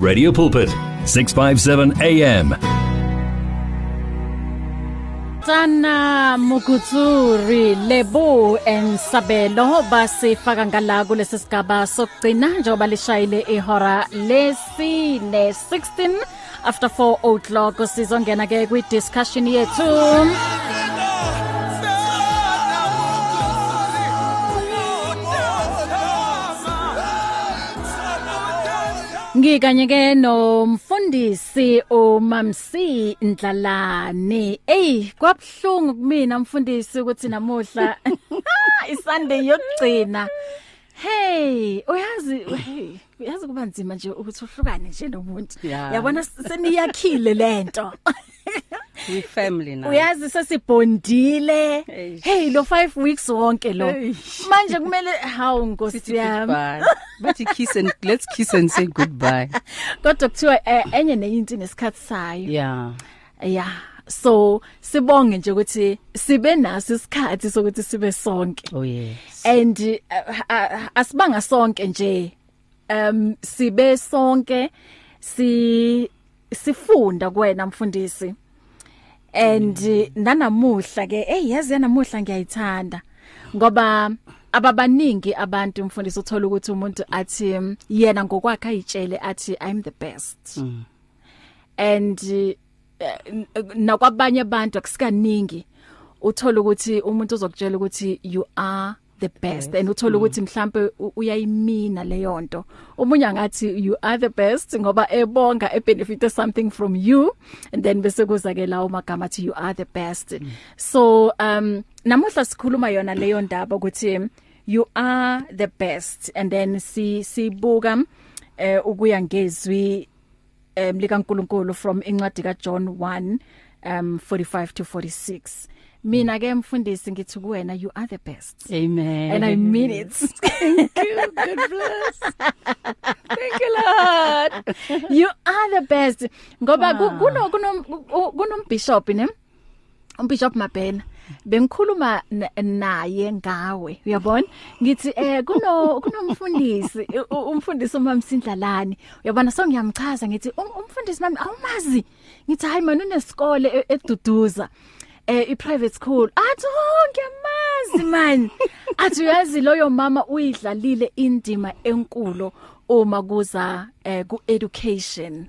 Radio Pulpit 657 AM Sana Mukutsuri Lebo and Sabelo basifaka ngala kulesi sigaba sokugcina njengoba lishayile ihora lesine 16 after 4 o'clock. Sizongena ke kwi discussion yethu. Ngikanye ke nomfundisi uMamsi Ndlalane. Ey, kwabhlungu kumina mfundisi ukuthi namuhla iSunday yokugcina. Hey, uyazi hey, uyazi kuba nzima nje ukuthi uhlukane nje nomuntu. Yabona seniyakhile lento. we family now Uyazi sesibondile. Hey, lo 5 weeks wonke lo. Manje kumele hawu nkosi yami. bathi kiss and let's kiss and say goodbye Kodwa kuthiwa eh, enye neyinto nesikhathi sayo. yeah Yeah. So sibonge nje ukuthi sibe naso isikhathi sokuthi sibe sonke. oh yes And uh, asibanga sonke nje. Um sibe sonke si sifunda kuwena mfundisi. And uh, nanamuhla ke hey yazi namuhla ngiyayithanda ngoba ababaningi abantu mfundisi uthola ukuthi umuntu athi um, yena ngokwakhe ayitshele athi I'm the best. Mm. and uh, nakwabanye abantu akusikaningi uthola ukuthi umuntu uzokutshela ukuthi you are the best and uthola ukuthi mhlambe u- uyayimina leyo nto. Umunye angathi you are the best ngoba ebonga e benefit something from you and then bese kuza ke lawo magama athi you are the best. So um namuhla sikhuluma yona leyo ndaba ukuthi you are the best and then si sibuka eh ukuya ngezwi um likaNkuluNkulu from incwadi kaJohn 1 um 45 to 46 mina ke mfundisi ngithi kuwena you are the best. Amen. And i mean it. Thank you. God bless. Thank you lord. You are the best. Ngoba ku- Wow. kuno kuno kunombishop ne? Umbishop Mabhena. Bengikhuluma na- naye ngawe uyabona? Ngithi eh kuno kunomfundisi u- u- umfundisi umamsindlalani uyabona? So ngiyamchaza ngithi "Um- umfundisi mami awumazi. Ngithi hayi man unesikole e- eduduza. Eh i private school. Athi oh ngiyamazi man. Athi uyazi loyo mama uyidlalile indima enkulu uma kuza eh ku education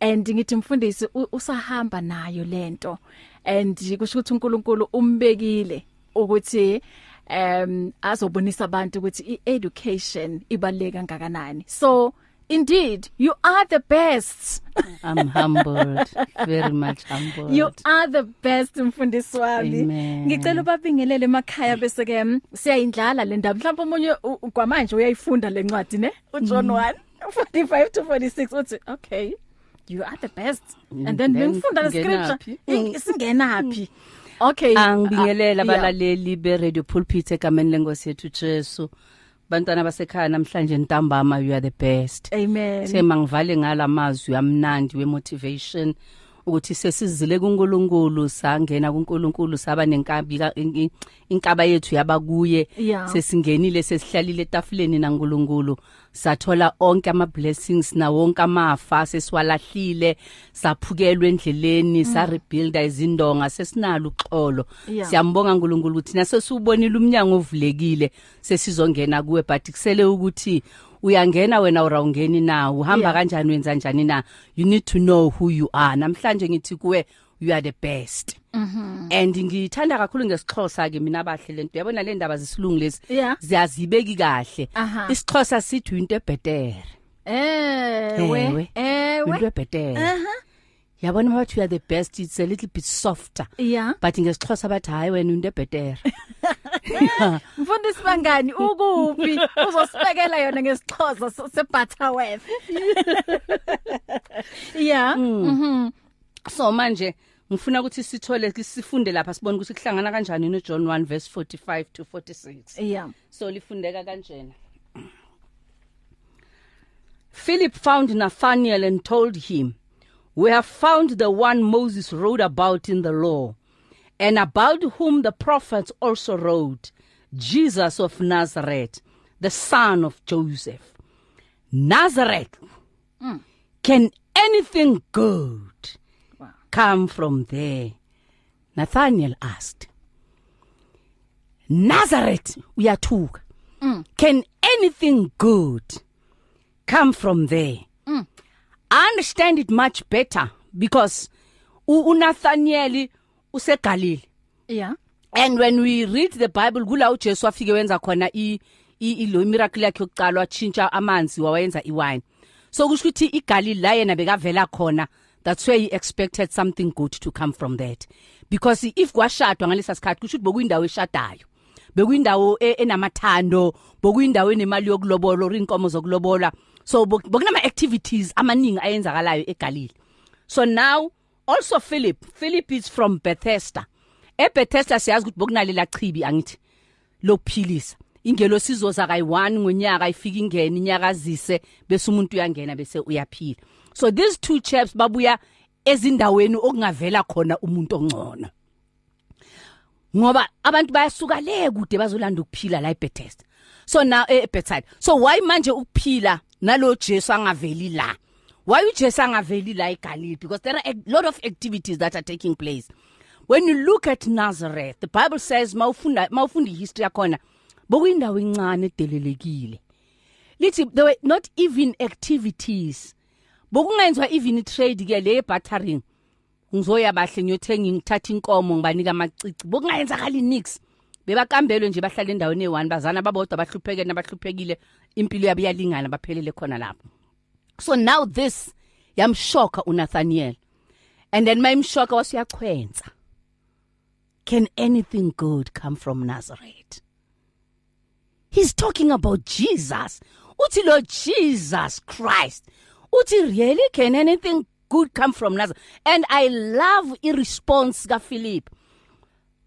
and ngithi mfundisi usahamba nayo lento and kusho ukuthi uNkulunkulu umbekile ukuthi um azobonisa abantu ukuthi ieducation ibaleka ngakanani so indeed you are the best. I'm humbled very much humbled. You are the best mfundisi wami. Amen. ngicela ubabingelele emakhaya bese ke mm, siyayindlala le ndaba mhlawumbe umunye u- u- kwamanje uyayifunda lencwadi ne? uJohn 1 45 to 46 uthi okay you are the best. And then Then bengifunda le ngenaphi? scripture. singenaphi? Okay. Angibingelela Ah, yeah. abalaleli be radio pulpit egameni lenkosi yethu Jesu. Bantwana basekhaya namhlanje ntambama you are the best. Amen. Thema ngivale ngalamazwi amnandi wemotivation. Ukuthi sesizile kuNkulunkulu sangena kuNkulunkulu saba nenkabi ka- in- in- inkaba yethu yaba kuye Yeah. sesingenile sesihlalile etafuleni naNkulunkulu sathola onke ama blessings na wonke amafa sesiwalahlile saphukelwa endleleni sa rebuilda izindonga sesinalo uxolo Yeah. siyambonga uNkulunkulu ukuthi nasesubonile umnyango ovulekile sesizongena kuwe but kusele ukuthi uyangena wena urawungeni na? Uhamba Yeah. kanjani wenza njani na? You need to know who you are. Namhlanje ngithi kuwe you are the best. Mhm and ngithanda kakhulu ngesixhosa ke mina abahle lento uyabona le ndaba zisilungu lezi? Yeah. ziyazibeki kahle. Aha. isixhosa sithi into ebetere ewe into ewe. ebetere aha. Yabona bathi you are the best it's a little bit softer. Yeah. But ngesixhosa bathi hayi wena into ebetere mfundisi bangani ukuphi uzosibekela yona ngesixhosa se- sebutterworth yeah mhm. So manje ngifuna ukuthi sithole sifunde lapha sibone ukuthi kuhlangana kanjani no John 1 verse 45 to 46 yeah so lifundeka kanjena. Philip found Nathanael and told him we have found the one Moses wrote about in the law. And about whom the prophets also wrote Jesus of Nazareth the son of Joseph Nazareth can anything good Wow. come from there Nathaniel asked Nazareth uyathuka Mm. can anything good come from there Mm. I understand it much better because u- uNathaniel useGalilee yeah. And when we read the bible kula uJesu afike wenza khona i i lo miracle yakhe yokuqala wachinja amanzi wawenza iwine. So kusho ukuthi iGalilee la yena bekavela khona that's where he expected something good to come from that. Because if kwashadwa ngalesa sikhathi kusho ukuthi bokuyindawo eshadayo. Bekuyindawo e- enamathando bokuyindawo enemali yokulobola or inkomo zokulobola. So bok- bokunama activities amaningi ayenzakalayo eGalilee so now also Philip Philip is from Bethesda. eBethesda siyazi ukuthi bokunalela chibi angithi lokuphilisa ingelo sizoza kayi1 ngonyaka ifika ingene inyakazise bese umuntu uyangena bese uyaphila. So these two chaps babuya ezindaweni okungavela khona umuntu ongcono. Ngoba abantu bayasuka le kude bazolanda ukuphila la eBethesda. So now eBethesda. So why manje ukuphila nalo Jesu angaveli la? Why uJesu angaveli la eGalilee because there are a lot of activities that are taking place. When you look at Nazareth the bible says mawufunda mawufunda history yakhona bokuyindawo incane edelelekile. Lithi there were not even activities. Bokungenziwa even trade ke le bartering ngizoya bahle ngiyothenga ngithatha inkomo ngibanika amacici. Bokungayenzakali nix. Bebakambelwe nje bahlala endaweni e1 bazana babodwa bahlupheke nabahluphekile impilo yabo iyalingana baphelele khona lapho. So now this yamshoka uNathaniel. And then mayimshoka wasiyachwenza can anything good come from Nazareth? He's talking about Jesus. Uthi lo Jesus Christ. Uthi really? Can anything good come from Nazareth? And I love i response ka Philip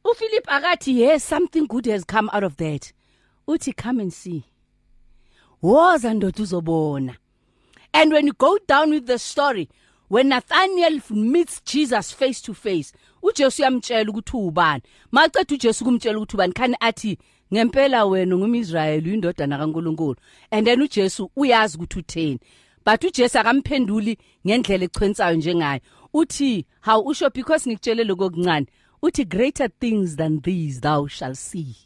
uPhilip akathi yes something good has come out of that. Uthi come and see. Woza ndoda uzobona. And when you go down with the story, when Nathaniel meets Jesus face to face, uJesu yamtshela ukuthi ubani. Maqeda uJesu kumtshela ukuthi ubani khani athi ngempela wena ngumIsrayeli uyindodana kaNkuluNkulu. And then uJesu uyazi ukuthi utheni. But uJesu akamphenduli ngendlela echwensayo njengayo. Uthi, "How usho because ngikutshele lokho okuncane." Uthi greater things than these thou shall see.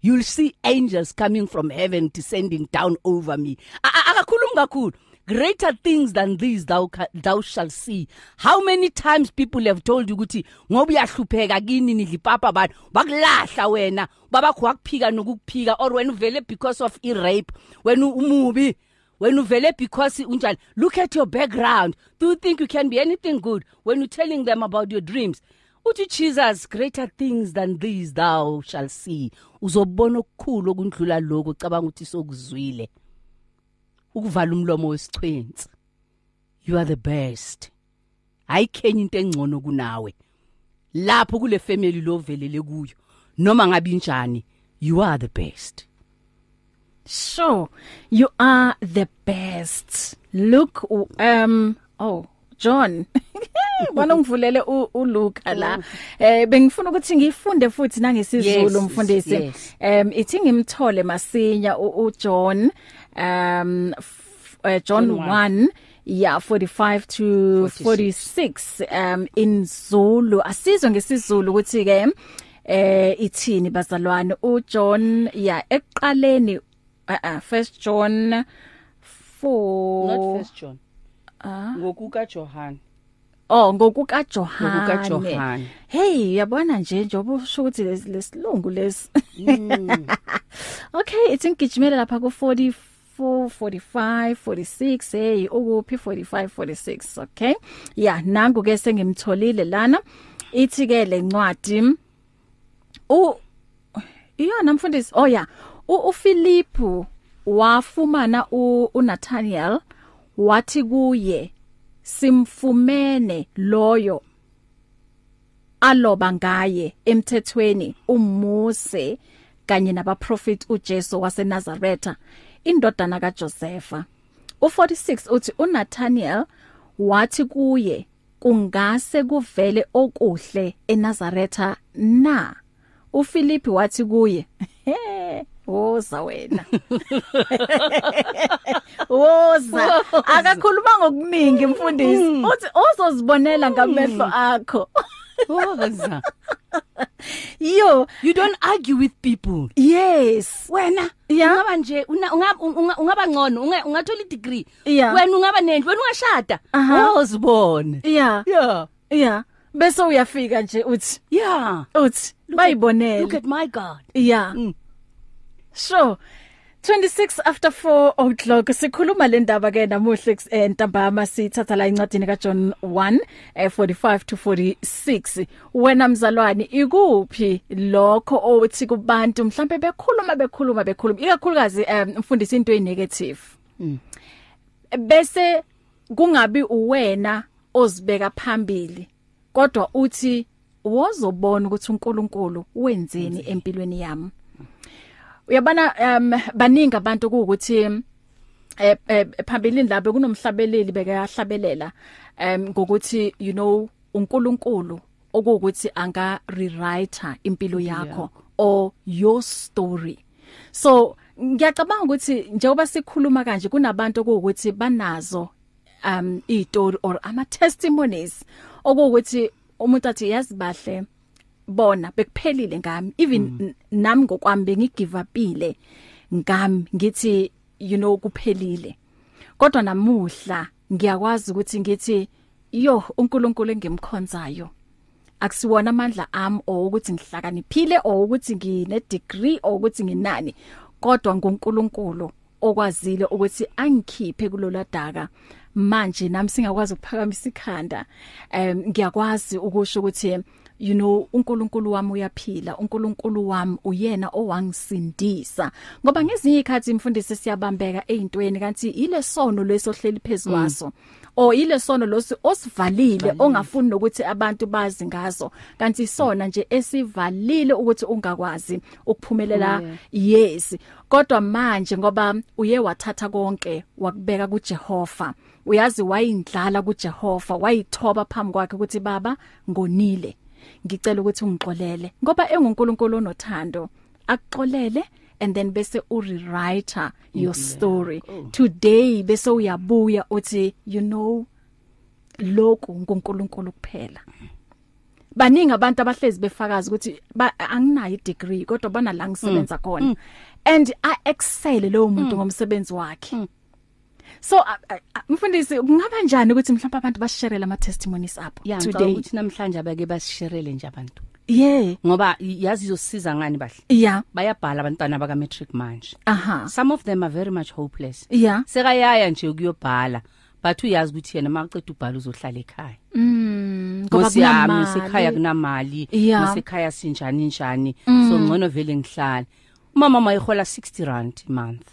You'll see angels coming from heaven descending down over me. Akakhulumi kakhulu. Greater things than these thou thou shall see. How many times people have told you ukuthi ngoba uyahlupheka kini nidla ipapa abantu bakulahla wena. Babakho wakuphika nokukuphika or when uvele because of i rape when umubi when uvele because unjani? Look at your background. Do you think you can be anything good when you telling them about your dreams? Uthi Jesus greater things than these thou shall see. Uzobona okukhulu okundlula lokho ucabanga ukuthi sokuzwile. Ukuvala umlomo wesichwenzi. You are the best. Ayikhenye into engcono kunawe. Lapho kule family lo velele kuyo noma ngabe injani you are the best. Sure, you are the best. Look, um, oh, John. Bona ngivulele uLuka la. Eh bengifuna ukuthi ngifunde futhi nangesizulu mfundisi. Um ithi ngimthole masinya uJohn um John John 1 yeah 45 to 46 um in Zulu asizwe ngesizulu ukuthi ke eh ithini bazalwane uJohn yeah eqaleni uh, uh, first John 4 not first John ngokuka Johann Oh ngokuka Johane. Ngokuka Johane. Hey yabona nje njobo usho ukuthi les- lesilungu lesi. Okay, it's ngigijimela lapha ku 44 45 46 hey ukuphi 45 46 okay. Yeah, nangu ke sengimtholile lana. Ithi ke lencwadi u iyona mfundisi oh yeah u uPhilip wafumana u uNathaniel wathi kuye simfumene loyo aloba ngaye emthethweni uMose kanye nabaprofeti uJesu waseNazaretha indodana kaJosefa. U46 uthi uNathaniel wathi kuye kungase kuvele okuhle eNazaretha na? uPhilip wathi kuye woza wena. Woza. Akakhuluma ngokuningi mfundisi. Uthi ozozibonela ngamehlo akho. Woza. Yo. You don't argue with people. Yes. Wena Yeah. ungaba nje ungaba ngcono unga- ungathola i-degree. Yeah. wena ungaba nendlu wena ungashada. Aha. wozibone. Yeah yeah yeah bese uyafika nje uthi yeah uthi bayibonela look at my god. Yeah. Mm. Sure. 26 after 4 o'clock sikhuluma le ndaba ke namuhle eh, ntambama sithatha la incwadi ka John 1 eh, 45 to 46 wena mzalwane ikuphi lokho othi kubantu mhlambe bekhuluma bekhuluma bekhuluma ikakhulukazi eh, mfundisi into enegative bese kungabi uwena ozibeka phambili kodwa uthi wozobona ukuthi uNkulunkulu wenzeni. empilweni yami. Uyabona um baningi abantu ukuthi eh eh, phambilini labe kunomhlabeleli bekayahlabelela um ngokuthi you know uNkulunkulu okuwukuthi anga rewriter impilo yakho or your story. So ngiyacabanga ukuthi njengoba sikhuluma kanje kunabantu okuwukuthi banazo um izitori or ama testimonies okuwukuthi umuntu athi yazi bahle bona bekuphelile ngami. Even mm. nami ngokwami bengigive upile ngami ngithi you know kuphelile. Kodwa namuhla ngiyakwazi ukuthi ngithi yo uNkulunkulu engimkhonzayo akusiwona amandla ami or ukuthi ngihlakaniphile or ukuthi ngine degree or ukuthi nginani. Kodwa nguNkulunkulu okwazile ukuthi angikhiphe kulola daka manje nami singakwazi ukuphakamisa ikhanda. Em ngiyakwazi ukusho ukuthi you know uNkulunkulu wami uyaphila uNkulunkulu wami uyena owangisindisa. Ngoba ngezinye ikhathi imfundisi siyabambeka ezintweni kanti ile sono lesohleli phezukwaso o ile sono losi osivalile ongafuni nokuthi abantu bazi ngazo kanti sona nje esivalile ukuthi ungakwazi ukuphumelela yes. Kodwa manje ngoba uye wathatha konke wakubeka kuJehova. Uyazi wayindlala kuJehova wayithoba phambi kwakhe ukuthi baba ngonile. Ngicela ukuthi ungixolele ngoba enguNkulunkulu onothando akuxolele and then bese u rewriter your story. today bese uyabuya uthi you know lokhu nguNkulunkulu kuphela. Baningi abantu abahlezi befakaza ukuthi ba- anginayo degree kodwa bana la ngisebenza khona. And i excel lo muntu ngomsebenzi wakhe. So a- a- a- mfundisi kungaba njani ukuthi mhlawumbe abantu basharele ama testimonies abo yeah ngicabanga today? ukuthi namhlanje abake basisherele nje abantu. Yeah ngoba yazi izosiza ngani bahle? Yeah bayabhala abantwana baka matric manje. Aha. Some of them are very much hopeless. Yeah sekayaya nje ukuyobhala but uyazi ukuthi yena maqeda ubhala uzohlala ekhaya. Mm ngoba Nkosi yami kunamali. sekhaya kunamali Yeah. sekhaya sinjani njani. So ngcono vele ngihlala umama mayihola 60 rand a month.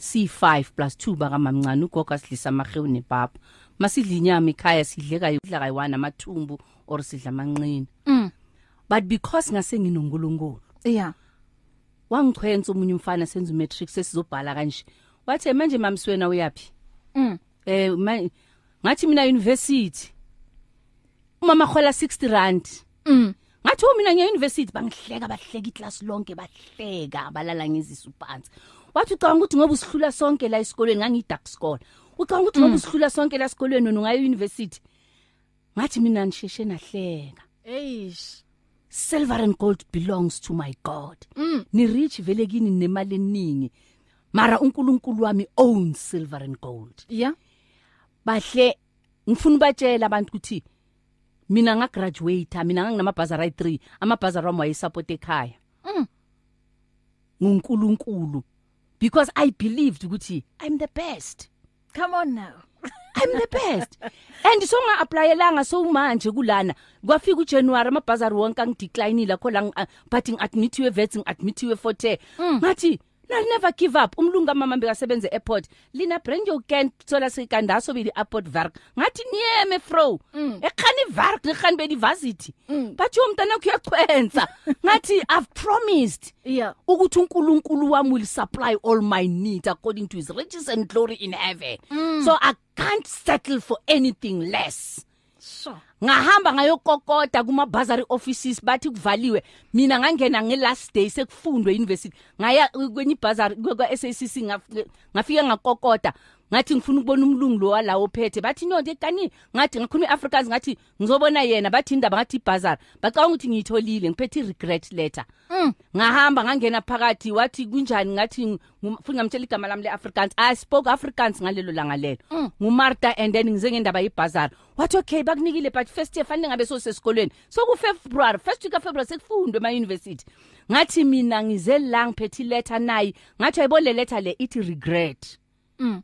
C5 plus 2 baka mamncane ugogo asidlisa amahewu nepapa masidla inyama ekhaya sidleka udla kayi1 amathumbu or sidla amanqini Mm. but because ngase nginonkulunkulu yeah. wangichwenza umunye umfana senza umatric sesizobhala kanje. Wathi manje mamswena uyapi mm. Eh ngathi mina university umama khola 60 rand. Mm. Ngathi oh, mina ngiya university bangihleka bahleka iclass lonke bahleka balala ngizisa phansi wathi ucabanga ukuthi ngoba usihlula sonke la esikolweni ngangi dark school. Ucabanga ukuthi ngoba usihlula sonke la esikolweni wena ungaya university ngathi mina nisheshe nahleka. Eish. Silver and gold belongs to my god. Mm. ni rich vele kini nemali eningi. Mara uNkulunkulu wami owns silver and gold. Yeah bahle ngifuna ubatshela abantu ukuthi mina nga graduate mina nginamabhazari ayi3 amabhazari wami wayesupport ekhaya. Mm. nguNkulunkulu. Because i believed ukuthi i'm the best. Come on now. I'm the best. And so nga applyelanga so manje kulana kwafika uJanuary amabhazari wonke angideclineile kho la ngi- but ngiadmitiwe vets ngiadmitiwe forte ngathi I'll never give up. Umlungu mama bekasebenza airport. Lina brand your can thola sekandaso beli airport werk ngathi niyeme fro. Ekhani werk nekhani beli varsity bathi umntana wakho uyachwenza ngathi i've promised yeah. ukuthi uNkulunkulu wami will supply all my needs according to his riches and glory in heaven. Mm. so i can't settle for anything less. So. Ngahamba ngayokokota kuma bursary offices bathi kuvaliwe. Mina ngangena nge last day sekufundwe university ngaya kwenye bursary kwa SACC ngafika ngakokota. Ngathi ngifuna ukubona umlungu lo walawo phethe bathi no ndekani ngathi ngakhuluma iAfrikaans. Ngathi ngizobona yena. Bathi indaba ngathi ibazari bacanga ukuthi ngiyitholile ngiphethe regret letter. Mm. ngahamba ngangena phakathi wathi kunjani? Ngathi futhi ngamtshela igama lami leAfrikaans. I spoke Afrikaans ngalelo langa lelo. Mm. nguMartha and then ngize ngendaba yebazari wathi okay bakunikile but first year fanele ngabe so sesikolweni so ku February first week of February sekufundwe ema university ngathi mina ngize la ngiphethe letter nayi ngathi ayibole letter le ithi regret. Mm.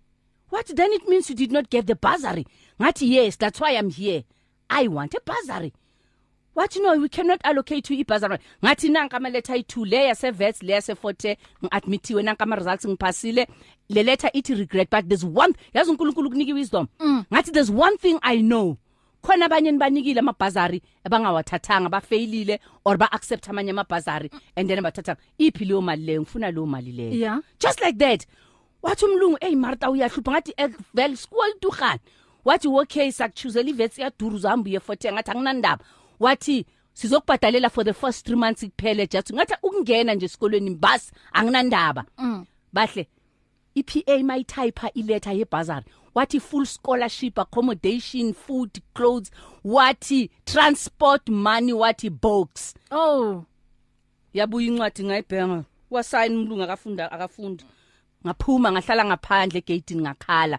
What then it means you did not get the bursary. Ngathi yes, that's why I'm here. I want a bursary. What you know we cannot allocate you ibursary. Ngathi nanka ama letter ayi2 le yase vets le yase forte ngiadmithiwe nanka ama results ngiphasile. Le letter it regret but there's one yazi uNkulunkulu kuniki wisdom. Mm. Ngathi there's one thing I know. khona abanye nibanikile amabhazari abangawathathanga bafailile or ba accept amanye amabhazari and then bathatha iphi leyo mali leyo ngifuna leyo mali leyo yeah. just like that wathi umlungu hey Martha uyahlupha ngathi vel school tukhani wathi okay sakuchuzela ivets yaduru zihamba uye 40 ngathi anginandaba. Wathi sizokubhadalela for the first 3 months kuphele just. Ngathi ukungena nje esikolweni bus anginandaba. Mm. bahle iPA my type iletter yebursary wathi full scholarship accommodation food clothes. Wathi transport money wathi box. Oh. Yabuya incwadi ngayibhenga wasign umlungu akafunda akafundi. Ngaphuma ngahlala ngaphandle egate ngakhala.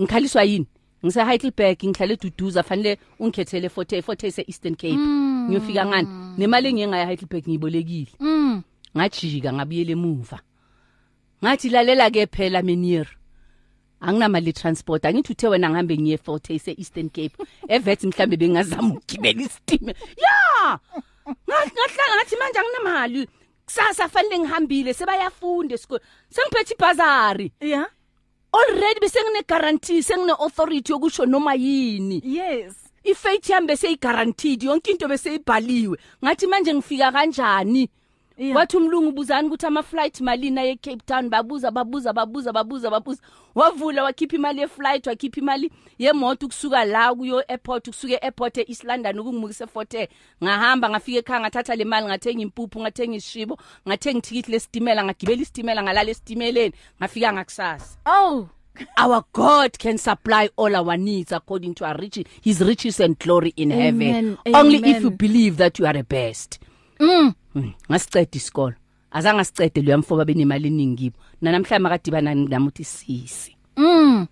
Ngikhaliswa yini? Ngise Heidelberg ngihlale eduduza fanele ungikhethele 40 40 ese Eastern Cape. Mm. ngiyofika ngani? Nemali engiyengaya Heidelberg ngiyibolekile. Mm. ngajika ngabuyele emuva. Ngathi lalela ke phela menier. Anginamali transport angithi uthe wena ngihambe ngiye 40 ese Eastern Cape. Evet mhlambe bengazama ukugibela isitime ya! Ngahlala ngathi manje anginamali. Kusasa fanele ngihambile sebayafunda esikole. Sengiphethe ibhazari. Yeah. Already bese ngine guarantee sengine authority yokusho noma yini. Yes. Ifaith yami bese guaranteed yonke into bese ibhaliwe ngathi manje ngifika kanjani? Yeah. Wathi umlungu ubuzani ukuthi ama flight malini ye Cape Town. Babuza babuza babuza babuza babuza. Wavula wakhipha imali ye flight wakhipha imali yemoto ukusuka la kuyo airport ukusuka airport eEast London ukungimukise Fort Hare. Ngahamba ngafika ekhaya ngathatha le mali ngathenga impuphu ngathenga ishibo ngathenga ithikithi lesitimela ngagibela isitimela ngalala esitimeleni. Ngafika ngakusasa. Oh. Our god can supply all our needs according to our riches his riches and glory in Amen. heaven. Amen. only if you believe that you are the best. Mm. Ngasiceda isikolo. Azange sicede lo yamfoba benemali eningi kibo. Namhlanje makadibana nami uthi sisi. Mm.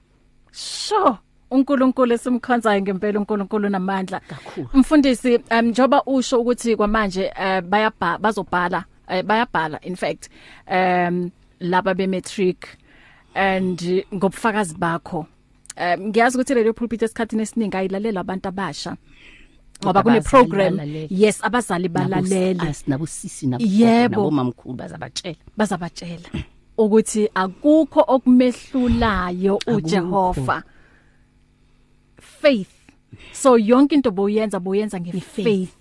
Sho uNkulunkulu esimkhonzayo ngempela uNkulunkulu namandla. Kakhulu. mfundisi um njoba usho ukuthi kwamanje uh, bayabha bazobhala uh, bayabhala in fact um laba be matric and ngobufakazi bakho. Um ngiyazi ukuthi radio pulpit esikhathini esiningi ayilalela abantu abasha. Ngoba kune program. yes abazali balalele. nabo sisi nabo nabo mamkhulu bazabatshela. Bazabatshela. Ukuthi akukho okumehlulayo uJehova. Faith. So yonke into boyenza boyenza ngefaith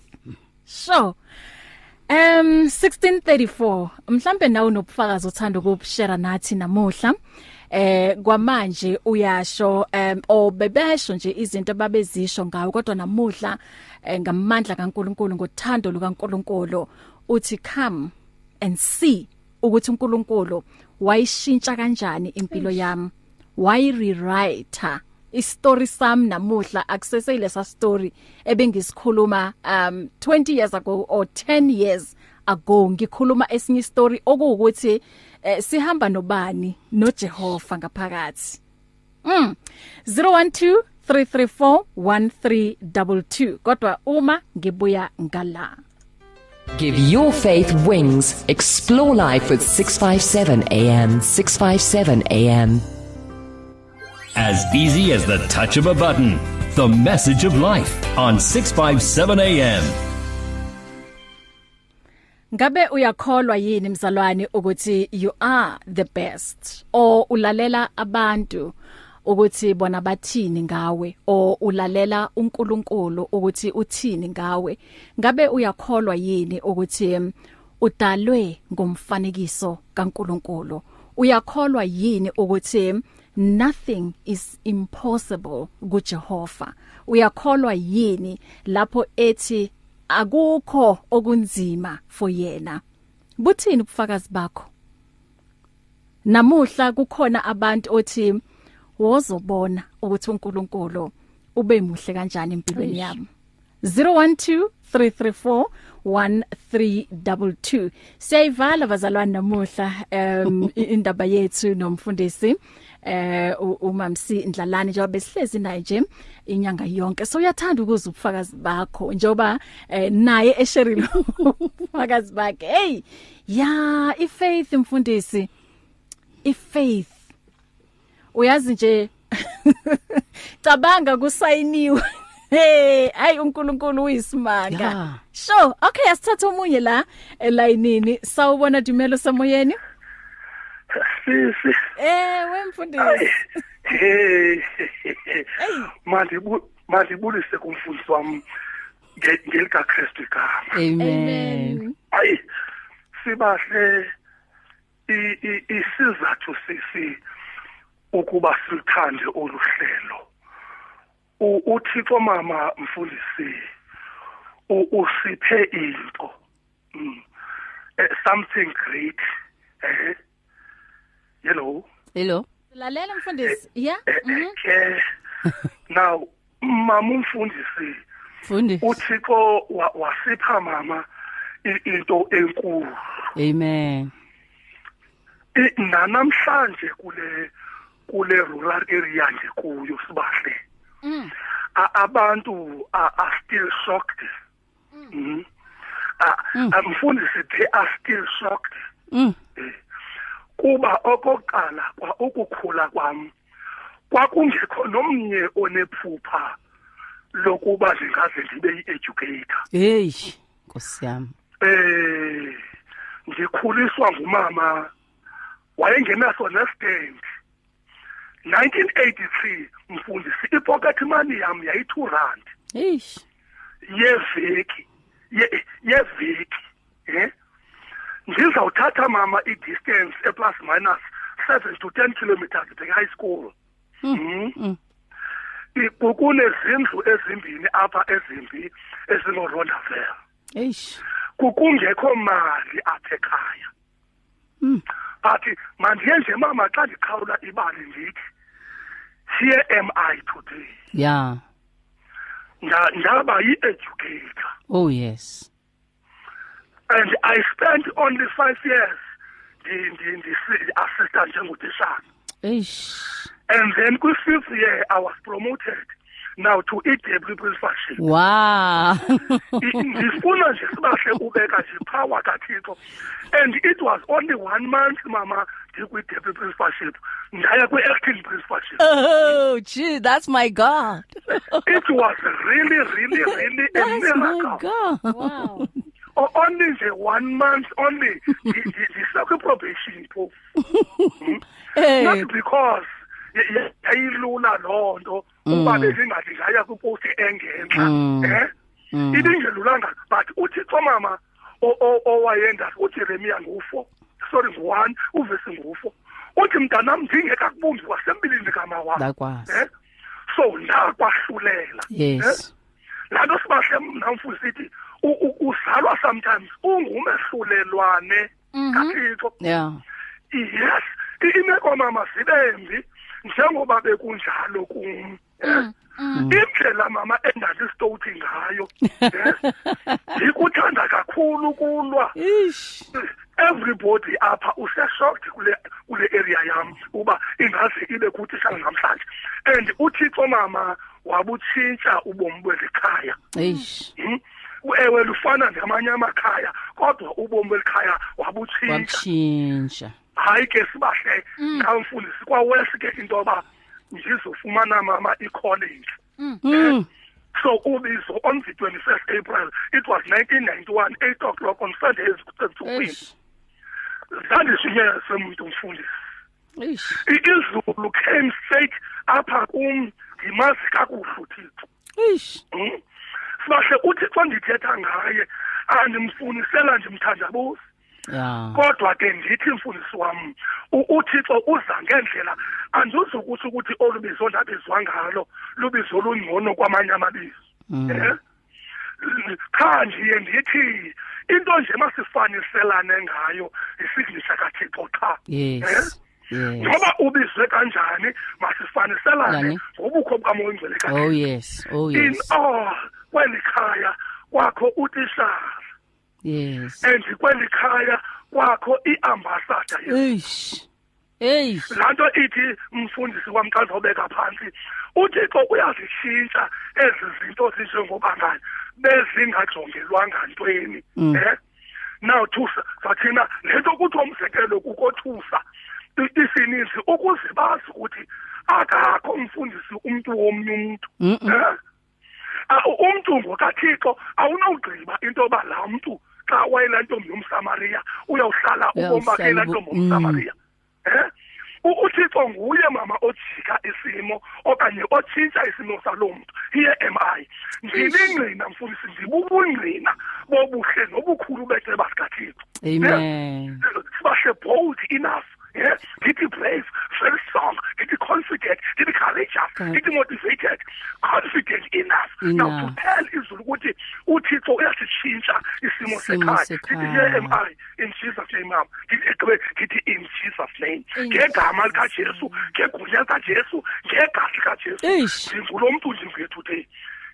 sure um 1634 mhlambe nawe unobufakazi uthanda ukushare nathi namuhla. Eh kwamanje uyasho um o bebesho nje izinto babezisho ngawo kodwa namuhla eh, ngamandla kaNkuluNkulu ngothando lukaNkuluNkulu uthi come and see ukuthi uNkulunkulu wayishintsha kanjani impilo yami? Why rewrite istory sami namuhla akuseseyile sa story ebengisikhuluma um 20 years ago or 10 years ago ngikhuluma esinye story okuwukuthi eh, sihamba nobani noJehova ngaphakathi Mm 012 334 1322 kodwa uma ngibuya ngala Give your faith wings. Explore life with 657 AM. 657 AM. As easy as the touch of a button. The message of life on 657 AM. Ngabe uyakholwa yini mzalwane ukuthi you are the best? Or ulalela abantu ukuthi bona bathini ngawe? Or ulalela uNkulunkulu ukuthi uthini ngawe? Ngabe uyakholwa yini ukuthi udalwe ngomfanekiso kaNkulunkulu? Uyakholwa yini ukuthi nothing is impossible kuJehova? Uyakholwa yini lapho ethi akukho okunzima for yena. Buthini ubufakazi bakho? Namuhla kukhona abantu othi wozobona ukuthi uNkulunkulu ube muhle kanjani empilweni yami. 0123341322 Siyayivala bazalwane namuhla um indaba yethu nomfundisi. Eh umamsi Ndlalane njengoba besihlezi naye nje inyanga yonke so uyathanda ukuza ubufakazi bakho njoba eh, naye esherilo ubufakazi bakhe hey ya ifaith mfundisi ifaith uyazi nje cabanga kusayiniwe Hey, ay uNkulunkulu uyisimanga. Yeah. Sure, okay, asithatha omunye la elayinini. Sawubona Dumelo samoyeni? Sisi. Eh, wemfundisi. hey. Mandibu mandibulise kumfundisi wami nge- ngelika Kristu igama. Amen. ayi sibahle isizathu sisi ukuba silithande oluhlelo uthixo mama mfundisi usiphe into. Mm. Eh, something great eh? Hello Hello. Lalela mfundisi. Yeah? Eh, Mhm. eh, now mama umfundisi Fundi. uthixo wa- wasipha mama i- into enkulu Amen. I- nanamhlanje kule kule rural area nje kuyo sibahle Mm. A- abantu are, are still shocked mm. Ah, mfundisi they are still shocked Mm. Kuba okokuqala kwa ukukhula kwam kwakungekho nomnye onephupha lokuba ndingaze ndibe yi-educator Hey, Nkosi yami. eh ngikhuliswa ngumama wayengenaso nestand. 1983 mfundisi ipocket money yam yayi-2 rand. Yeveki ye- yeveki. Ngizawuthatha mama i-distance eplus minus 7 to 10 kilometers bheka high school Mhm. I- ku- kunezindlu ezimbini apha ezimbi ezinorondavel Hey. kungekho mali apha ekhaya but mandiye nje mama xa ndiqhawula ibali ndithi here am i today Yeah. Nda- ndaba yi-educator Oh yes. And i spent only five years ndi- ndi- ndisi-assista njengotishana Hey. and then kwi-fifth year i was promoted now to EW principalship Wow. Ndifuna nje sibahle ubeka nje power kathixo and it was only one month mama ndikwi-deputy principalship ndaya kwi-acting principalship oh, gee, that's my God. it was really really really a That's my miracle God. Wow. O- only nje one month only ndisekwi-probation phofu Hey. not because yayilula loo nto uba bezingathi ngaya kwiposti engenxa Mm. eh ibingelulanga but uthixo mama owayenza ujeremiya ngufo sorry ngu-one uvesi ngufo uthi mntanam ndingekakubumbi kwasembilini kama wam Likewise. eh so ndakwahlulela Yes. eh? laa nto sibahle namfuzi sithi u- u- uzalwa sometimes ungumehlulelwane kathixo Yeah. yes imeko mama zibembi njengoba bekunjalo kum eh? indlela mama endandisitowuthi ngayo yes ndikuthanda kakhulu kulwa everybody apha useshocked kule kule area yam uba ingaze ibe kuthishana namhlanje and uthixo mama wabutshintsha ubomi belikhaya Ish. Hmm? Ewe lufana ngamanye amakhaya kodwa ubomi belikhaya wabutshintsha. Hayi ke sibahle ngamfundisi kwawesi ke into yoba ndizofumana mama i-college. Mm. so ubizo on the 21st april it was 1991 8 o'clock on sunday ezikusekuthukweni Ish. zandishiye semntu mfundisi Ish. izulu came straight apha kum ndimazi kakuhle uthixo. Sibahle uthixo ndithetha ngaye andimfunisela nje mthandabuzi kodwa ke ndithi mfundisi wami u- uthixo uza ngendlela andizukuthi ukuthi olubizo ndabizwa ngalo lubizo olungcono kwamanye amabizo eh cha nje ndithi into nje masifaniselane ngayo isignature kathixo cha Yes. Yes. ngoba ubizwe kanjani masifaniselane ngobukho bukamoya oyingcwele Oh kathixo yes. Oh in yes. all kweli khaya kwakho utishara Yes. and kweli khaya kwakho iambassador Eish. Eish. lanto ithi umfundisi wami xa zobeka phansi uthixo uyazitshintsha ezi zinto zinjengobangani bezingajongelwanga ntweni. Eh? Now thusa sathina lento kuthiwa umzekelo kukothusa isininzi ukuze bazi ukuthi akakho umfundisi umntu womnye eh? Ah, umntu ngokathixo awunawugqiba into yoba laa mntu xa wayelaa ntombi yomsamariya uyawuhlala ubomi bakhe Uyawuhlala laa ubo- ntombi yomsamariya. Eh? U- uthixo nguye mama ojika isimo okanye otshintsha isimo saloo mntu. Here am i. Ndilingqina mfundisi ndibubungqina bobuhle nobukhulu beceba sikathixo Amen. sibahle bold enough. Yeah ngithi brave very strong ngithi confident ngithi courageous Correct. ngithi motivated. Confident enough. Now to Enough. tell izulu ukuthi uthixo uyasitshintsha isimo Isimo sekhaya. Sekhaya. ngithi here am i in jesus name mama ngithi egqibe ngithi in jesus name. Ngegama likajesu ngegunya likajesu ngegazi likajesu Eish. ndingulo mntu ndinguye today.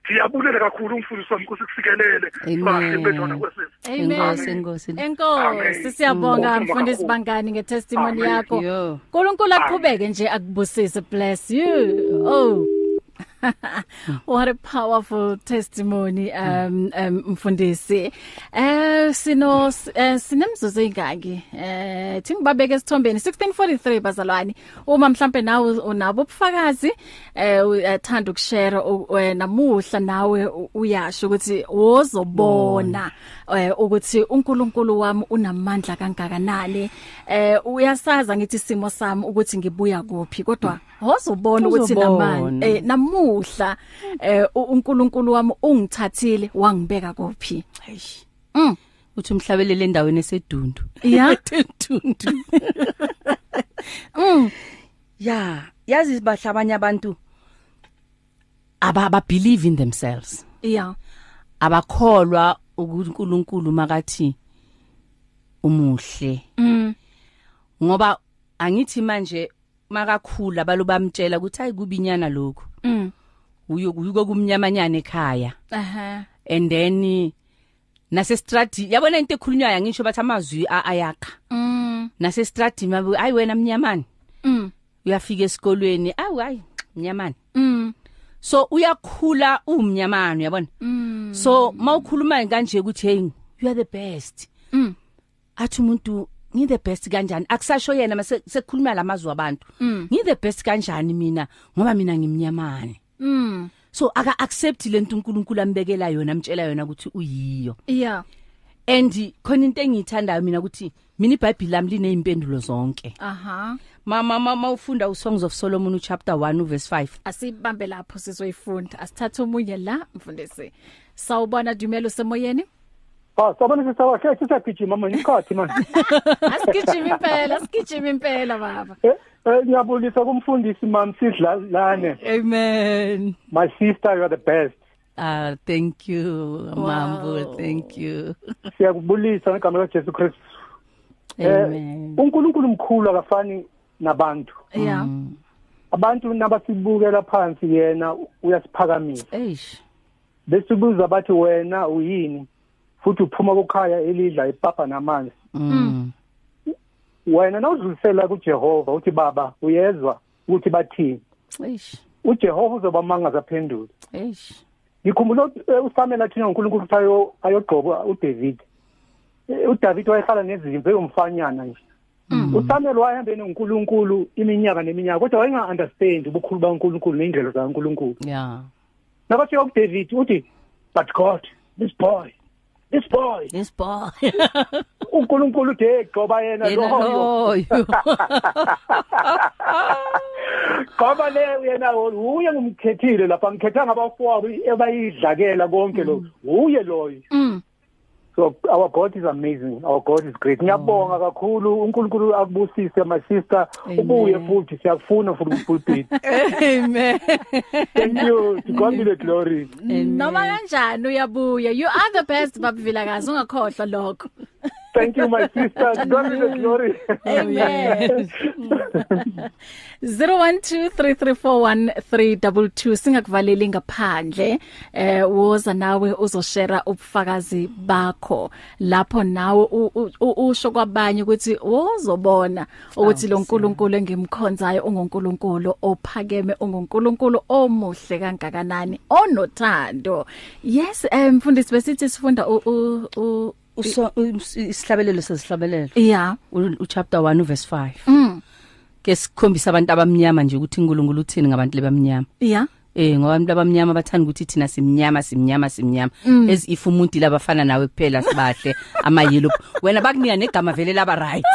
Ndiyabulela kakhulu umfundisi wami ukuthi kusikelele Amen. bahle bentwana kwesizwe Enkosi, enkosi. Enkosi Amen. siyabonga Mm. mfundisi bangani ngetestimony Amen. yakho. Yo. uNkulunkulu aqhubeke nje akubusise bless you. Oh. What a powerful testimony um um mfundisi. Eh sino eh, sinemzuzu ingaki? Eh thingibabeke esithombeni 1643 bazalwane. Uma mhlambe nawe unabo ubufakazi eh uyathanda ukushare u- eh, namuhla nawe u- uyasho ukuthi wozobona eh ukuthi uNkulunkulu wami unamandla kangakanani. Eh uyasaza ngithi isimo sami ukuthi ngibuya kuphi kodwa wozobona ukuthi namandla eh namuhla eh uNkulunkulu wami ungithathile wangibeka kuphi Eish. mm Uthi umhlabelele endaweni esedundu. ya Edundu. mm Yeah, yazi bahle abanye abantu aba believe in themselves. ya Abakholwa ukuthi uNkulunkulu makathi umuhle. mm Ngoba angithi manje makakhula balo bamtshela ukuthi hayi kubinyana lokho. mm Uyokuyuko kumnyamanyana ekhaya. aha And then nase strati yabona into ekhulunywayo ngisho bathi amazwi a- ayakha. mm Nase strati mabu ayi wena mnyamani. mm Uyafika esikolweni awu hayi mnyamani. mm So uyakhula umnyamano yabona. mm So mawukhuluma kanje ukuthi hey you are the best. mm Athi umuntu ngi the best kanjani akusasho yena mase sekukhuluma lamazwi abantu. Mm. Ngi the best kanjani mina ngoba mina ngimnyamane. mm So aka accept lento uNkulunkulu ambekela yona amtshela yona ukuthi uyiyo. ya And khona into engiyithandayo mina ukuthi mina iBhayibheli lami lineimpendulo zonke. aha Mama mama ufunda uSongs of Solomon chapter 1 verse 5. asibambe lapho sizoyifunda asithathe omunye la mfundisi sawubona dumelo semoyeni Ah, sabona sisawakhe sisagijima manje ikhathi manje. asigijima impela asigijima impela baba Eh, eh, ngiyabulisa kumfundisi mami sidlalane. Amen. My sister you are the best. Ah thank you Wow. Mambo thank you. Siyakubulisa ngegama likaJesu Kristu. Amen. uNkulunkulu mkhulu akafani nabantu. ya Abantu nabasibukela phansi yena uyasiphakamisa. Eish. Besibuza bathi wena uyini? Futhi uphuma kukhaya elidla ipapa namanzi. Mm. Wena nawudlulisela kuJehova uthi baba uyezwa ukuthi bathini? Eish. uJehova uzobamangaza phendula. Eish. ngikhumbula eh, uSamuel athi uNkulunkulu ukuthi ayo ayogqoka uDavid Eh, uDavid wayehlala nezimvu eyomfanyana nje uSamuel wayehambene noNkulunkulu iminyaka neminyaka kodwa wayenga understand ubukhulu baNkulunkulu neindlela zaNkulunkulu Yeah. nakafika kuDavid uthi but God this boy this boy. This boy. uNkulunkulu uthi hey gcoba yena Yena loyo. loyo. Ngoba le yena uye ngumkhethile lapha. Ngikhetha ngabafowabo ebayidlakela konke lo. Uye loyo. Mm. So our god is amazing. Our god is great. Ngiyabonga kakhulu. uNkulunkulu akubusise my sister. Ubuye futhi siyakufuna futhi pulpit amen. Thank you. To god be the glory. Noma kanjani uyabuya? You are the best babvilakazi ungakhohlwa lokho. Thank you my sister. God be the glory. Amen. 0123341322 singakuvaleli ngaphandle eh woza nawe uzoshare ubufakazi bakho. Lapho nawe usho kwabanye ukuthi wozobona ukuthi lo nkulunkulu engimkhonzayo ungunkulunkulu ophakeme ungunkulunkulu omuhle kangakanani onothando. Yes eh, mfundisi besithi sifunda u- uso isihlabelelo sesihlabelelo yeah. U u- chapter 1 verse 5 mm. Ke sikhombisa abantu abamnyama nje ukuthi uNkulunkulu uthini ngabantu lebamnyama. Yeah. Eh ngoba abantu abamnyama bathanda ukuthi thina simnyama simnyama simnyama. As if umuntu labafana nawe kuphela sibahle ama yellow wena bakunika negama vele laba right.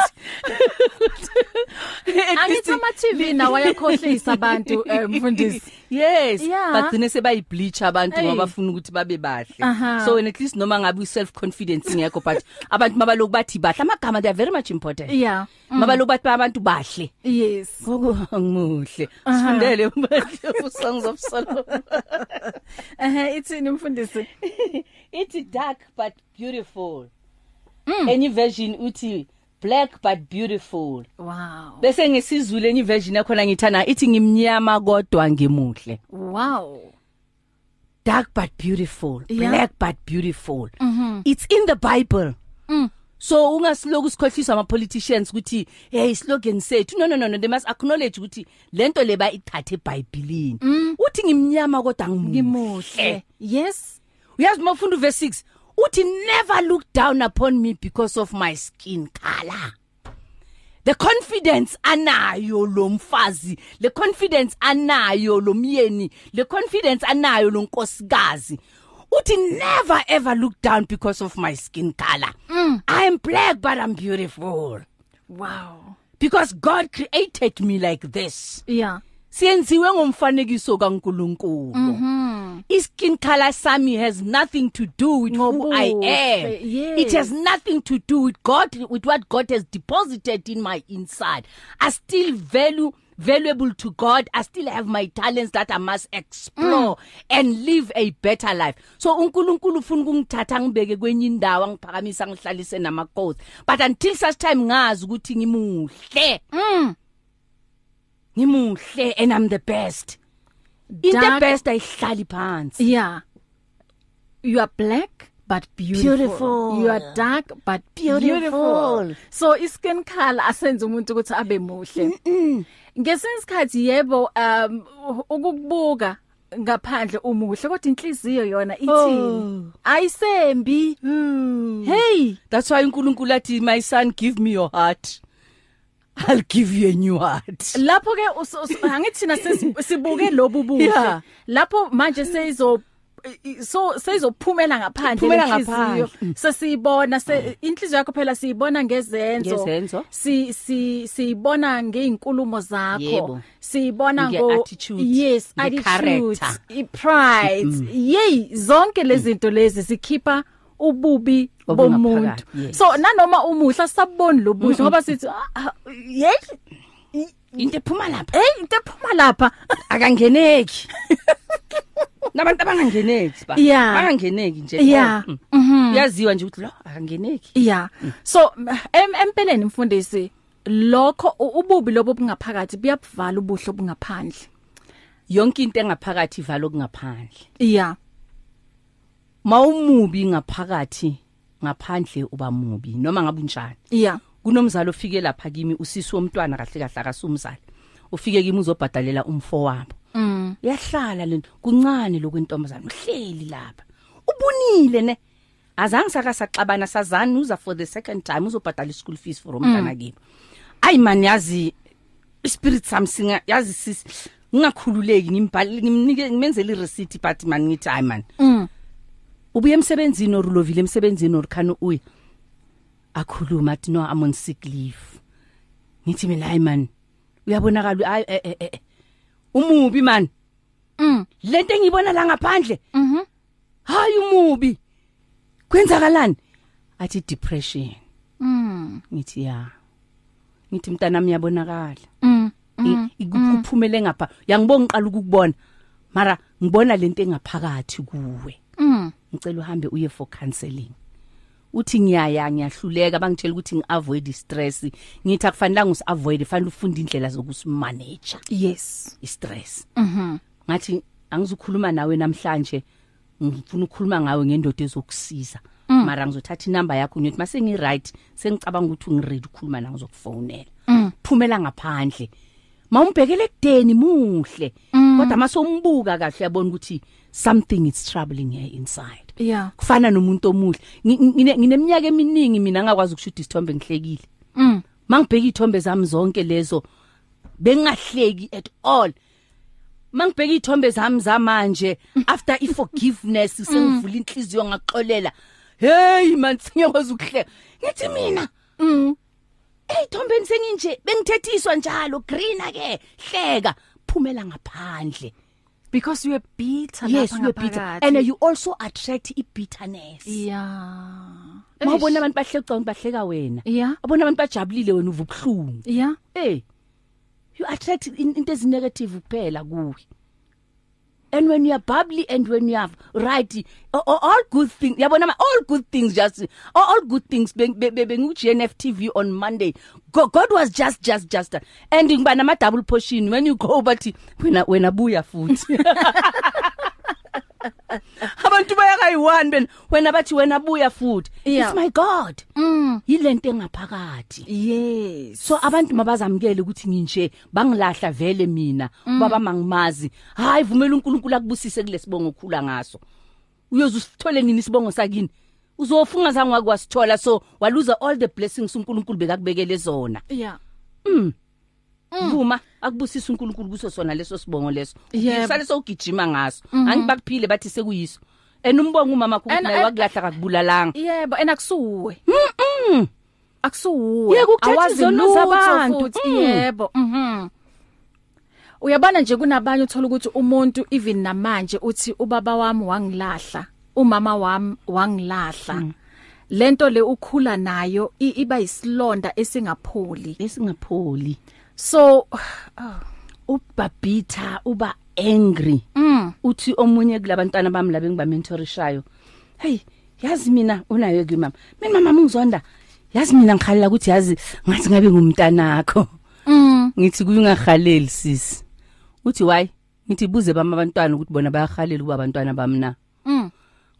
Angithi ama TV nawo ayakhohlisa abantu eh, mfundisi. Yes Yeah. bagcine sebayi bleach abantu Hey. ngoba bafuna ukuthi babe bahle Aha. so when at least noma ngabe self confidence ngekho but abantu mabaloku bathi bahle amagama they are very much important Yeah. mabaloku bathi abantu bahle Yes. ngokuhle sifundele manje songs of solomon Eh ithini mfundisi? ithi dark but beautiful enye version uthi black but beautiful Wow. bese ngesizulu enye version yakhona ngithana ithi ngimnyama kodwa ngimuhle Wow. dark but beautiful Yeah. black but beautiful it's in the bible so ungasiloku sikhohliswa ama politicians ukuthi hey slogan sethu no no no no they must acknowledge ukuthi lento leba ithathe eBhayibhelini uthi ngimnyama kodwa ngimuhle Ngimuhle. Yes. uyazi mawufunda uverse 6 uthi never look down upon me because of my skin color the confidence anayo lo mfazi le confidence anayo lo myeni le confidence anayo lo nkosikazi uthi never ever look down because of my skin color mm. i am black but i'm beautiful Wow. because god created me like this Yeah. Siyenziwe ngomfanekiso kaNkuluNkulu Mhm. iskin color sami has nothing to do with who I am Ngobuhle, yes. it has nothing to do with God with what God has deposited in my inside i still value valuable to God i still have my talents that i must explore mm. and live a better life so uNkulunkulu ufuna ukungithatha ngibeke kwenye indawo angiphakamisa ngihlalise namakhosi but until such time ngazi ukuthi ngimuhle Mm. Ngimuhle and i'm the best in the Dark- best ayihlali phansi Yeah. You are black but beautiful. Beautiful. You are dark but beautiful. Beautiful. So iskin color asenza umuntu ukuthi abe muhle. Ngesinye isikhathi yebo um ukukubuka ngaphandle umuhle kodwa inhliziyo yona ithini? Ayisembi. Hey, that's why uNkulunkulu athi my son give me your heart i'll give you a new heart. Lapho ke angithi sesi- sibuke lobu buhle. Lapho manje seyizo so seyizophumela ngaphandle ngaphandle. sesiyibona se inhliziyo yakho phela siyibona ngezenzo. Si si siyibona ngeinkulumo zakho. Siyibona ngo yes attitude i-pride. Yey zonke lezi zinto lezi zikhipha ububi bomuntu so nanoma umuhla saboni lobuhle ngoba sithi ah, ah, hey into ephuma lapha hey into ephuma lapha akangeneki nabantu abangangeneki ba bangangeneki nje Yeah. Oh, mm. Mhm. yaziwa nje ukuthi lo akangeneki Yeah. So em empeleni mfundisi lokho ububi lobo bungaphakathi buyabuvala ubuhle obungaphandle. yonke into engaphakathi ivalo kungaphandle Yeah. Mawumubi ngaphakathi ngaphandle uba mubi noma ngabe unjani? Yeah. kunomzalo ofike lapha kimi usisi womntwana kahle kahle akasumzali. Ufike kimi uzobhadalela umfo wabo. Mm. yahlala lento kuncane lokwentombazana uhleli lapha. Ubunile ne? Azange saka saxabana sazani uza for the second time uzobhadala school fees for umntana kimi. Ayi man yazi spirit samsinga yazi sis ngingakhululeki ngimbhali ngimnike ngimenzele ireceipt but man ngithi hayi man. Mm. Ubuye emsebenzini orulovile emsebenzini orikhana uya akhuluma athi no i'm on sick leave. Ngithi mina hayi man uyabonakala hayi eh, eh, eh, umubi man. Mm. lento engiyibona la ngaphandle. Mhm. hayi umubi. Kwenzakalani? Athi depression. Mm. ngithi ya. Ngithi mntana nami yabonakala Mm. Ikuphumele ngapha. Uyangibona ngiqala ukukubona mara ngibona lento engaphakathi kuwe. Mm. Ngicela uhambe uye for counseling. Uthi ngiyaya ngiyahluleka bangitshela ukuthi ngiavoid stress. Ngithi akufanelanga usiavoid fanele ufunde indlela zokusimanage Yes. istress. Mhm. ngathi angizukhuluma nawe namhlanje ngifuna ukukhuluma ngawe ngendoda ezokusiza. Mara ngizothatha inamba yakho ngiyothi mase ngi right sengicabanga ukuthi ungiready ukukhuluma nawe ngizokufonela. Phumela ngaphandle. Mawumbhekele kudeni muhle. Kodwa masombuka kahle yabona ukuthi something is troubling here inside. Yeah. kufana nomuntu omuhle. Ngi- ngine- ngineminyaka eminingi mina ngakwazi ukushuda isithombe ngihlekile. Mm. mangibheka ithombe zami zonke lezo bengahleki at all. Mangibheka ithombe zami zamanje after iforgiveness sengivula inhliziyo ngaxolela hey man singekwazi ukuhleka. Ngithi mina Mm. Eyithombeni senginje bengithethiswa njalo green ke hleka phumela ngaphandle Because you are bitter yes lapha ngaphakathi. and you also attract i bitterness Yeah. mawubona abantu bahleka bahleka wena Yeah. abona abantu bajabulile wena uva ubuhlungu Yeah. eh you attract in- into ezinegative kuphela kuwe and when you are bubbly and when you are right all, good things yabona ma all good things just all, good things bengu GNF TV on Monday. God, God was just just just and ngiba nama double portion. When you go but wena wena buya futhi. abantu bayakayi1 ben wena bathi wena buya futhi. Yeah. it's my god. Mm. yilento engaphakathi. Yes. so abantu mabazamkele ukuthi nginje bangilahla vele mina. Baba mangimazi. Hayi vumela uNkulunkulu akubusise kulesibongo okhula ngaso. Uyoze usithole nini isibongo sakini? Uzofunga zange wakwasithola so waluza all the blessings uNkulunkulu bekakubekele zona. Yeah. Vuma akubusisa uNkulunkulu kuso sona leso sibongo leso usale sowugijima ngaso angibakuphile bathi sekuyiso and umbongo umama kuthi naye and- wakulahla kakubulalanga Yebo, and akusuwe. Mhm. Akusuwe. Awazi izono lutho zabantu. futhi. Mm. Yebo. Mhm. Uyabona nje kunabanye uthola ukuthi umuntu even namanje uthi ubaba wami wangilahla, umama wami wangilahla. Lento le ukhula nayo iba isilonda esingapholi. lesingapholi So ubabhitha uba angry. Mm. Uthi omunye kulabantwana bami labe ngibamentorishayo hey yazi mina unayo ke mama? Mina mama ngizonda yazi mina ngikhalela ukuthi yazi ngathi ngabe ngumntanakho. Mm. Ngithi kuyungahaleli sisi uthi why? Ngithi buze bami abantwana ukuthi bona bayahalela ukuba abantwana bami na. Mm.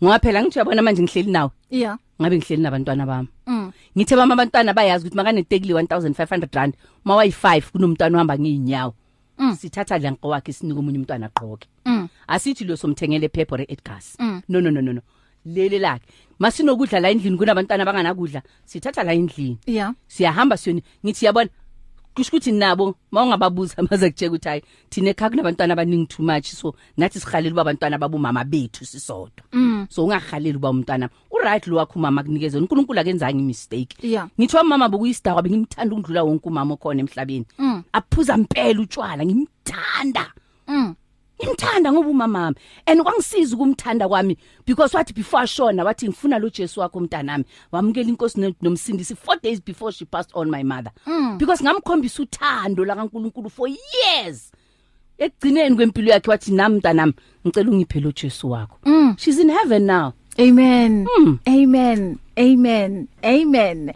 Ngoba phela ngithi yabona manje ngihleli nawe. Yeah ngabe ngihleli nabantwana bami. Mm. Ngithe bami abantwana bayazi ukuthi makanetekili 1500 rand mawayi5 kunomntwana ohamba ngeenyawo Mm. sithatha lanqo wakhe sinika omunye umntwana aqoke mm. Asithi lo somthengele phepho re Edgars Mm. no no no no no. Lele lakhe. Masinokudla la endlini kunabantwana abanganakudla sithatha la endlini. Yeah siyahamba siyoni ngithi yabona kusho ukuthi nabo mawungababuza maze kutshela ukuthi hayi thina ekhaya kunabantwana abaningi too much so nathi sihalele uba abantwana babumama bethu sisodwa. Mm. So ungahaleli uba umntwana uright lo wakho umama akunikeze uNkulunkulu akenzanga imistake yeah. Ngithiwa umama bokuyisdawa bengimthanda ukudlula wonke umama okhona emhlabeni. Mm. Aphuza impela utshwala ngimthanda. Mm. Ngimthanda ngoba umamami and kwangisiza ukumthanda kwami because wathi before ashona wathi ngifuna lo Jesu wakho mntanami wamukela inkosi no- nomsindisi 4 days before she passed on my mother Mm. because ngamkhombisa uthando la kaNkuluNkulu for years ekugcineni kwempilo yakhe wathi nami mntanami ngicela ungiphe lo Jesu wakho Mm. she's in heaven now Amen. Mm. Amen. Amen. Amen.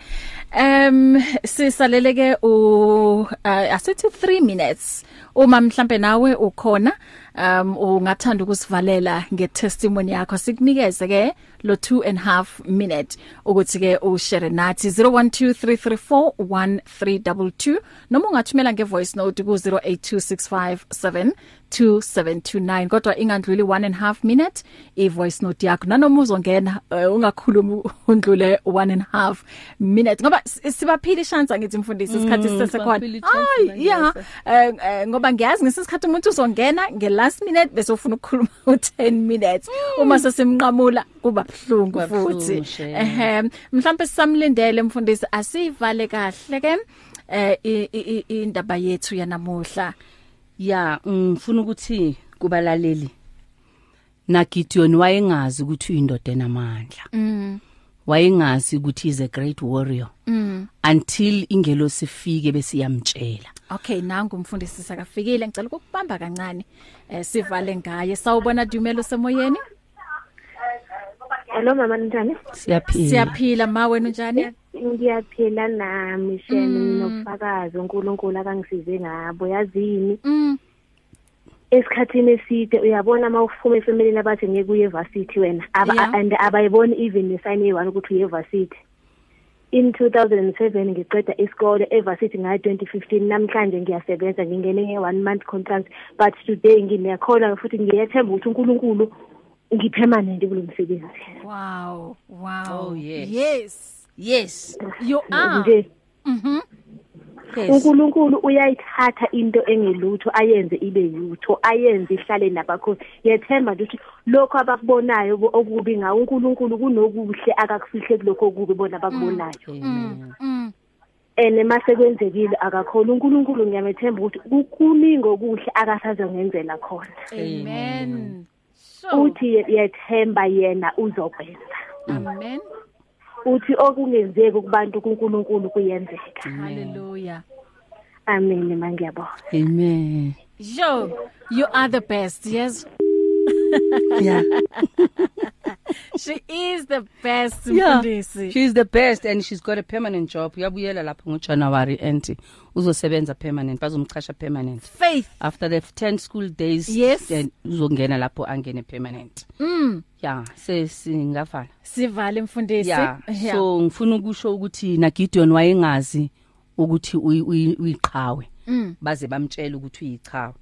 Um sisaleleke u uh, asithi 3 minutes. Uma mhlambe nawe ukhona um ungathanda ukusivalela ngetestimony yakho sikunikeze ke lo 2 and half minute ukuthi ke ushare nathi 0123341322 noma ungathumela ngevoice note ku 0826572729 kodwa ingandluli 1 and half minute ivoice note yakho. Nanoma uzongena uh, ungakhuluma undlule 1 and half minute. Ngoba s- sibaphila chance ngithi mfundisi isikhathi Mm, sisesekhona. sibaphila i-chance hayi manje, yeah yes. eh, eh, ngoba ngiyazi ngesikhathi umuntu uzongena nge last minute bese ufuna ukukhuluma u10 minutes. Uma sesimnqamula kuba buhlungu Kuba futhi. buhlungu, shame. ehe mhlawumbe sisamlindele mfundisi asivale kahle ke eh i- i- i- indaba yethu yanamuhla. Ya ngifuna ukuthi kubalaleli. Na Gideon wayengazi ukuthi uyindoda enamandla. Mm. Wayengazi ukuthi is a great warrior. Mm. until ingelo sifike besiyamtshela Okay nangu umfundisi sakafikile. Ngicela ukubamba kancane eh sivale ngaye. Sawubona Dumelo semoyeni? Hello mama njani? siyaphila. Siyaphila. Ma wena unjani? Ngiyaphila nami shene nginobufakazi uNkulunkulu akangisize ngabo yazini Mm. Esikhathini eside uyabona mawufuma efamilini abathi ngeke uye varsity wena and abayiboni even nesign eyi1 ukuthi uye varsity in 2007 ngiqeda isikole evarsity ngayo 2015 namhlanje ngiyasebenza ngingene nge-one month contract but today ngiyakholwa futhi ngiyethemba ukuthi uNkulunkulu ngipermanent kulo msebenzi wow wow. Oh, yes. yes. Yes. You are nje. Mhm yes. uNkulunkulu uyayithatha into engelutho ayenze ibe yutho ayenze ihlale nabakho yethemba ukuthi lokho abakubonayo bo- okubi ngawo uNkulunkulu kunokuhle akakufihle kuloko okubi bona bakubonayo amen mm ene masekwenzekile akakhola uNkulunkulu ngiyamethemba ukuthi kukuningi okuhle akasazongenzela khona. Amen. So uthi ye- yethemba yena uzokwenza. Amen. Uthi okungenzeki kubantu kuNkulunkulu kuyenzeka. Hallelujah. Amen mangiyabonga. Amen. Yo you are the best yes? Yeah. She is the best yeah. Mfundisi. She's the best and she's got a permanent job. Uyabuyela lapho ngoJanuary and uzosebenza permanent bazomchasha permanent. Faith. After the 10 school days Yes. then uzongena lapho angene permanent. Mm. Yeah sesingavala sivale mfundisi. Yeah. So ngifuna ukusho ukuthi na Gideon wayengazi ukuthi uyi- uyi- uyiqhawe. Mm. Baze bamtshela ukuthi uyichawe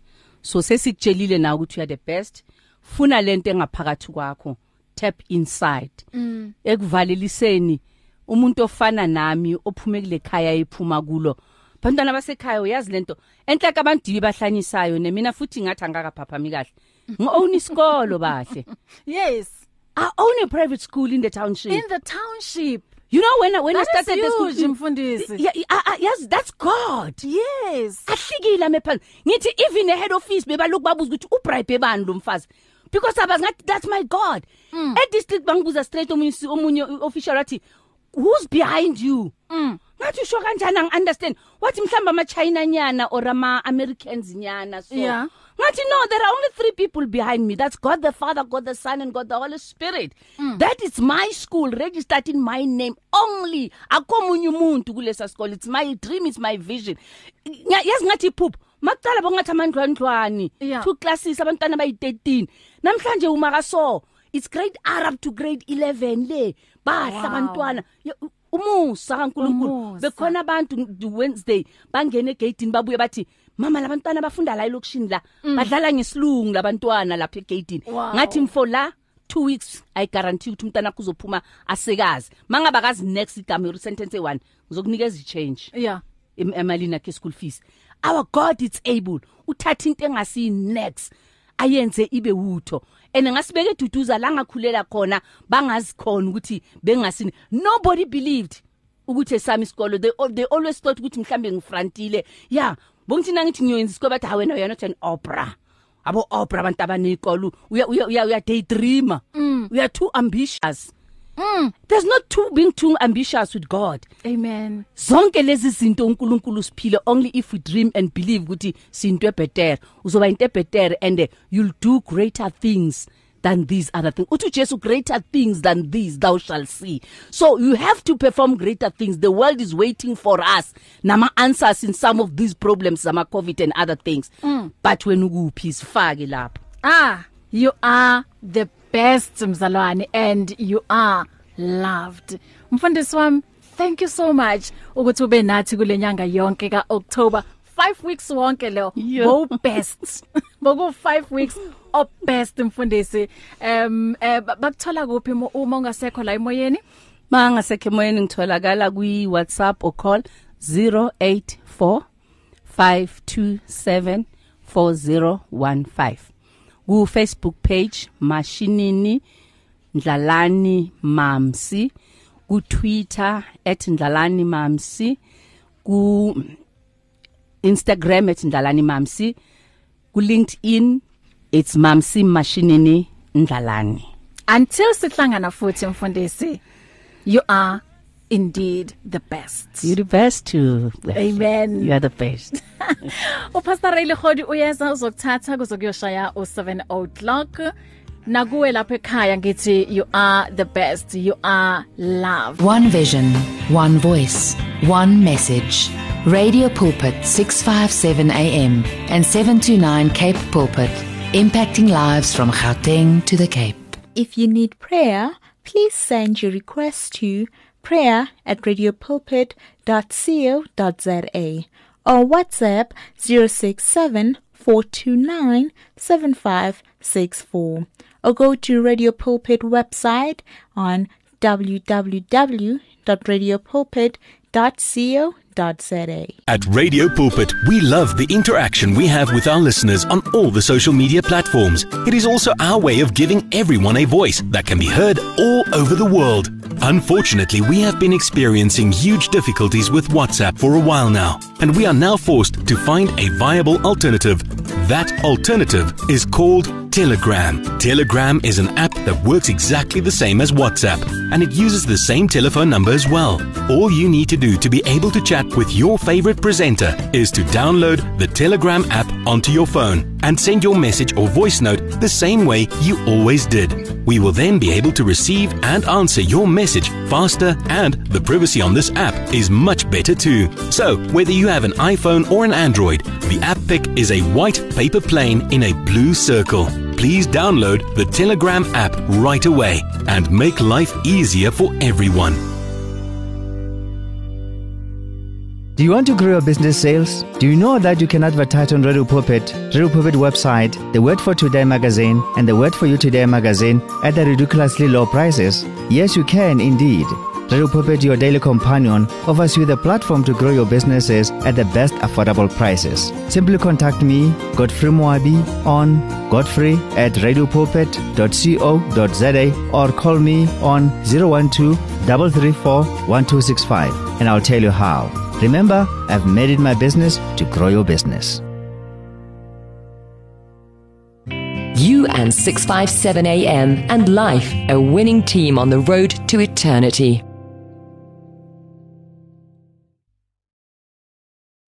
so sesikutshelile na ukuthi you are the best. Funa lento engaphakathi kwakho. Tap inside. Mm. Ekuvaleliseni umuntu ofana nami ophume kule khaya ephuma kulo. Bantwana basekhaya uyazi lento? Enhlaka abantu dibi bahlanyisayo nemina futhi ngathi angakaphaphami kahle. Ngi-own isikolo bahle. Yes. I own a private school in the township. In the township. You know when I, when I That is started the school huge, mfundisi. yeah, uh, yes that's god. Yes. Ahlikile mephansi ngithi even ehead office bebalokhu babuza ukuthi ubribe ebani lo mfazi? Because abazi ngathi that's my god. Mm. e district bangibuza straight omunye si- omunye official wathi who's behind you? Mm ngathi usho kanjani? Angi understand. Wathi mhlamba ama China nyana or ama Americans nyana so. Yeah. ngathi no there are only three people behind me. That's God the Father God the Son and God the Holy Spirit. Mm. that is my school registered in my name only. Akomunye umuntu kulesa school. It's my dream it's my vision. Nya- yazi ngathi iphupho makuqala bongathi amandlwandlwani. Yeah. two classes abantwana bayi13 namhlanje uma kaso it's grade R up to grade 11 le. Bahla Wow. abantwana. Ya- u- umusa kaNkulunkulu. Umusa. bekhona abantu the Wednesday bangena egate babuye bathi mama labantwana bafunda la elokushini la. Badlala ngesilungu labantwana lapha egate Wow. ngathi mfo la 2 weeks i guarantee ukuthi umntana wakho uzophuma asekazi. Mangaba kazi next igama your sentence e1 ngizokunikeza i-change. Yeah. Em- emalini yakhe school fees. Our god it's able. Uthatha into engasi next ayenze ibe wutho. Ene ngasibeke eduduza la ngakhulela khona bangazi khona ukuthi bengasini. Nobody believed ukuthi esami isikolo. They, al- they always thought ukuthi mhlambe ngifrontile yeah bongithina ngithi ngiyoyenza isikolo bathi ha wena you're not an opera. Abo opera abantu abanekolo uya uya uya uya daydreamer. Mm. we are too ambitious. Mm. There's not too being too ambitious with god. Amen. Zonke lezi zinto uNkulunkulu siphile only if we dream and believe ukuthi sinto ebetter uzoba into ebetter and uh, you'll do greater things than these other things. Uthi Jesu greater things than these thou shall see. So you have to perform greater things. The world is waiting for us. Nama answers in some of these problems zama covid and other things. Mm. but when ukuphi sifake lapho. Ah you are the best mzalwane and you are loved. Mfundisi wami thank you so much ukuthi ube nathi kule nyanga yonke ka October 5 weeks wonke lo Yeah. bo best. Boku 5 weeks of best mfundisi. Um eh, ba- bakuthola kuphi mo- uma ungasekho la emoyeni? Mangasekhe emoyeni ngitholakala kwi WhatsApp or call 084 527 4015 ku Facebook page Mashinini Ndlalani Mamsi ku Twitter @ndlalani mamsi ku Instagram @ndlalani mamsi ku LinkedIn it's Mamsi Mashinini Ndlalani. Until sihlangana futhi mfundisi you are indeed the best You're the best too. amen You are the best. upastor Ray Legodi uyeza uzokuthatha kuzokuyoshaya u7 o'clock nakuwe lapha ekhaya ngithi you are the best you are love One vision, one voice, one message. Radio Pulpit 657 AM and 729 Cape Pulpit, impacting lives from Gauteng to the Cape. If you need prayer, please send your request to prayer at radiopulpit.co.za or WhatsApp 067 429 7564 or go to Radio Pulpit website on www.radiopulpit.co.za. At Radio Pulpit, we love the interaction we have with our listeners on all the social media platforms. It is also our way of giving everyone a voice that can be heard all over the world. Unfortunately, we have been experiencing huge difficulties with WhatsApp for a while now, and we are now forced to find a viable alternative. That alternative is called Telegram. Telegram is an app that works exactly the same as WhatsApp, and it uses the same telephone number as well. All you need to do to be able to chat with your favorite presenter is to download the Telegram app onto your phone and send your message or voice note the same way you always did. We will then be able to receive and answer your message faster, and the privacy on this app is much better too. So, whether you have an iPhone or an Android, the app pic is a white paper plane in a blue circle. Please download the Telegram app right away and make life easier for everyone. Do you want to grow your business sales? Do you know that you can advertise on Radio Pulpit, Radio Pulpit website, the Word for Today magazine, and the Word for You Today magazine at the ridiculously low prices? Yes, you can indeed. Radio Pulpit, your daily companion, offers you the platform to grow your businesses at the best affordable prices. Simply contact me, Godfrey Moabi, on godfrey at radiopulpit.co.za or call me on 012 334 1265 and I'll tell you how. Remember, I've made it my business to grow your business. You and 657 AM and life, a winning team on the road to eternity.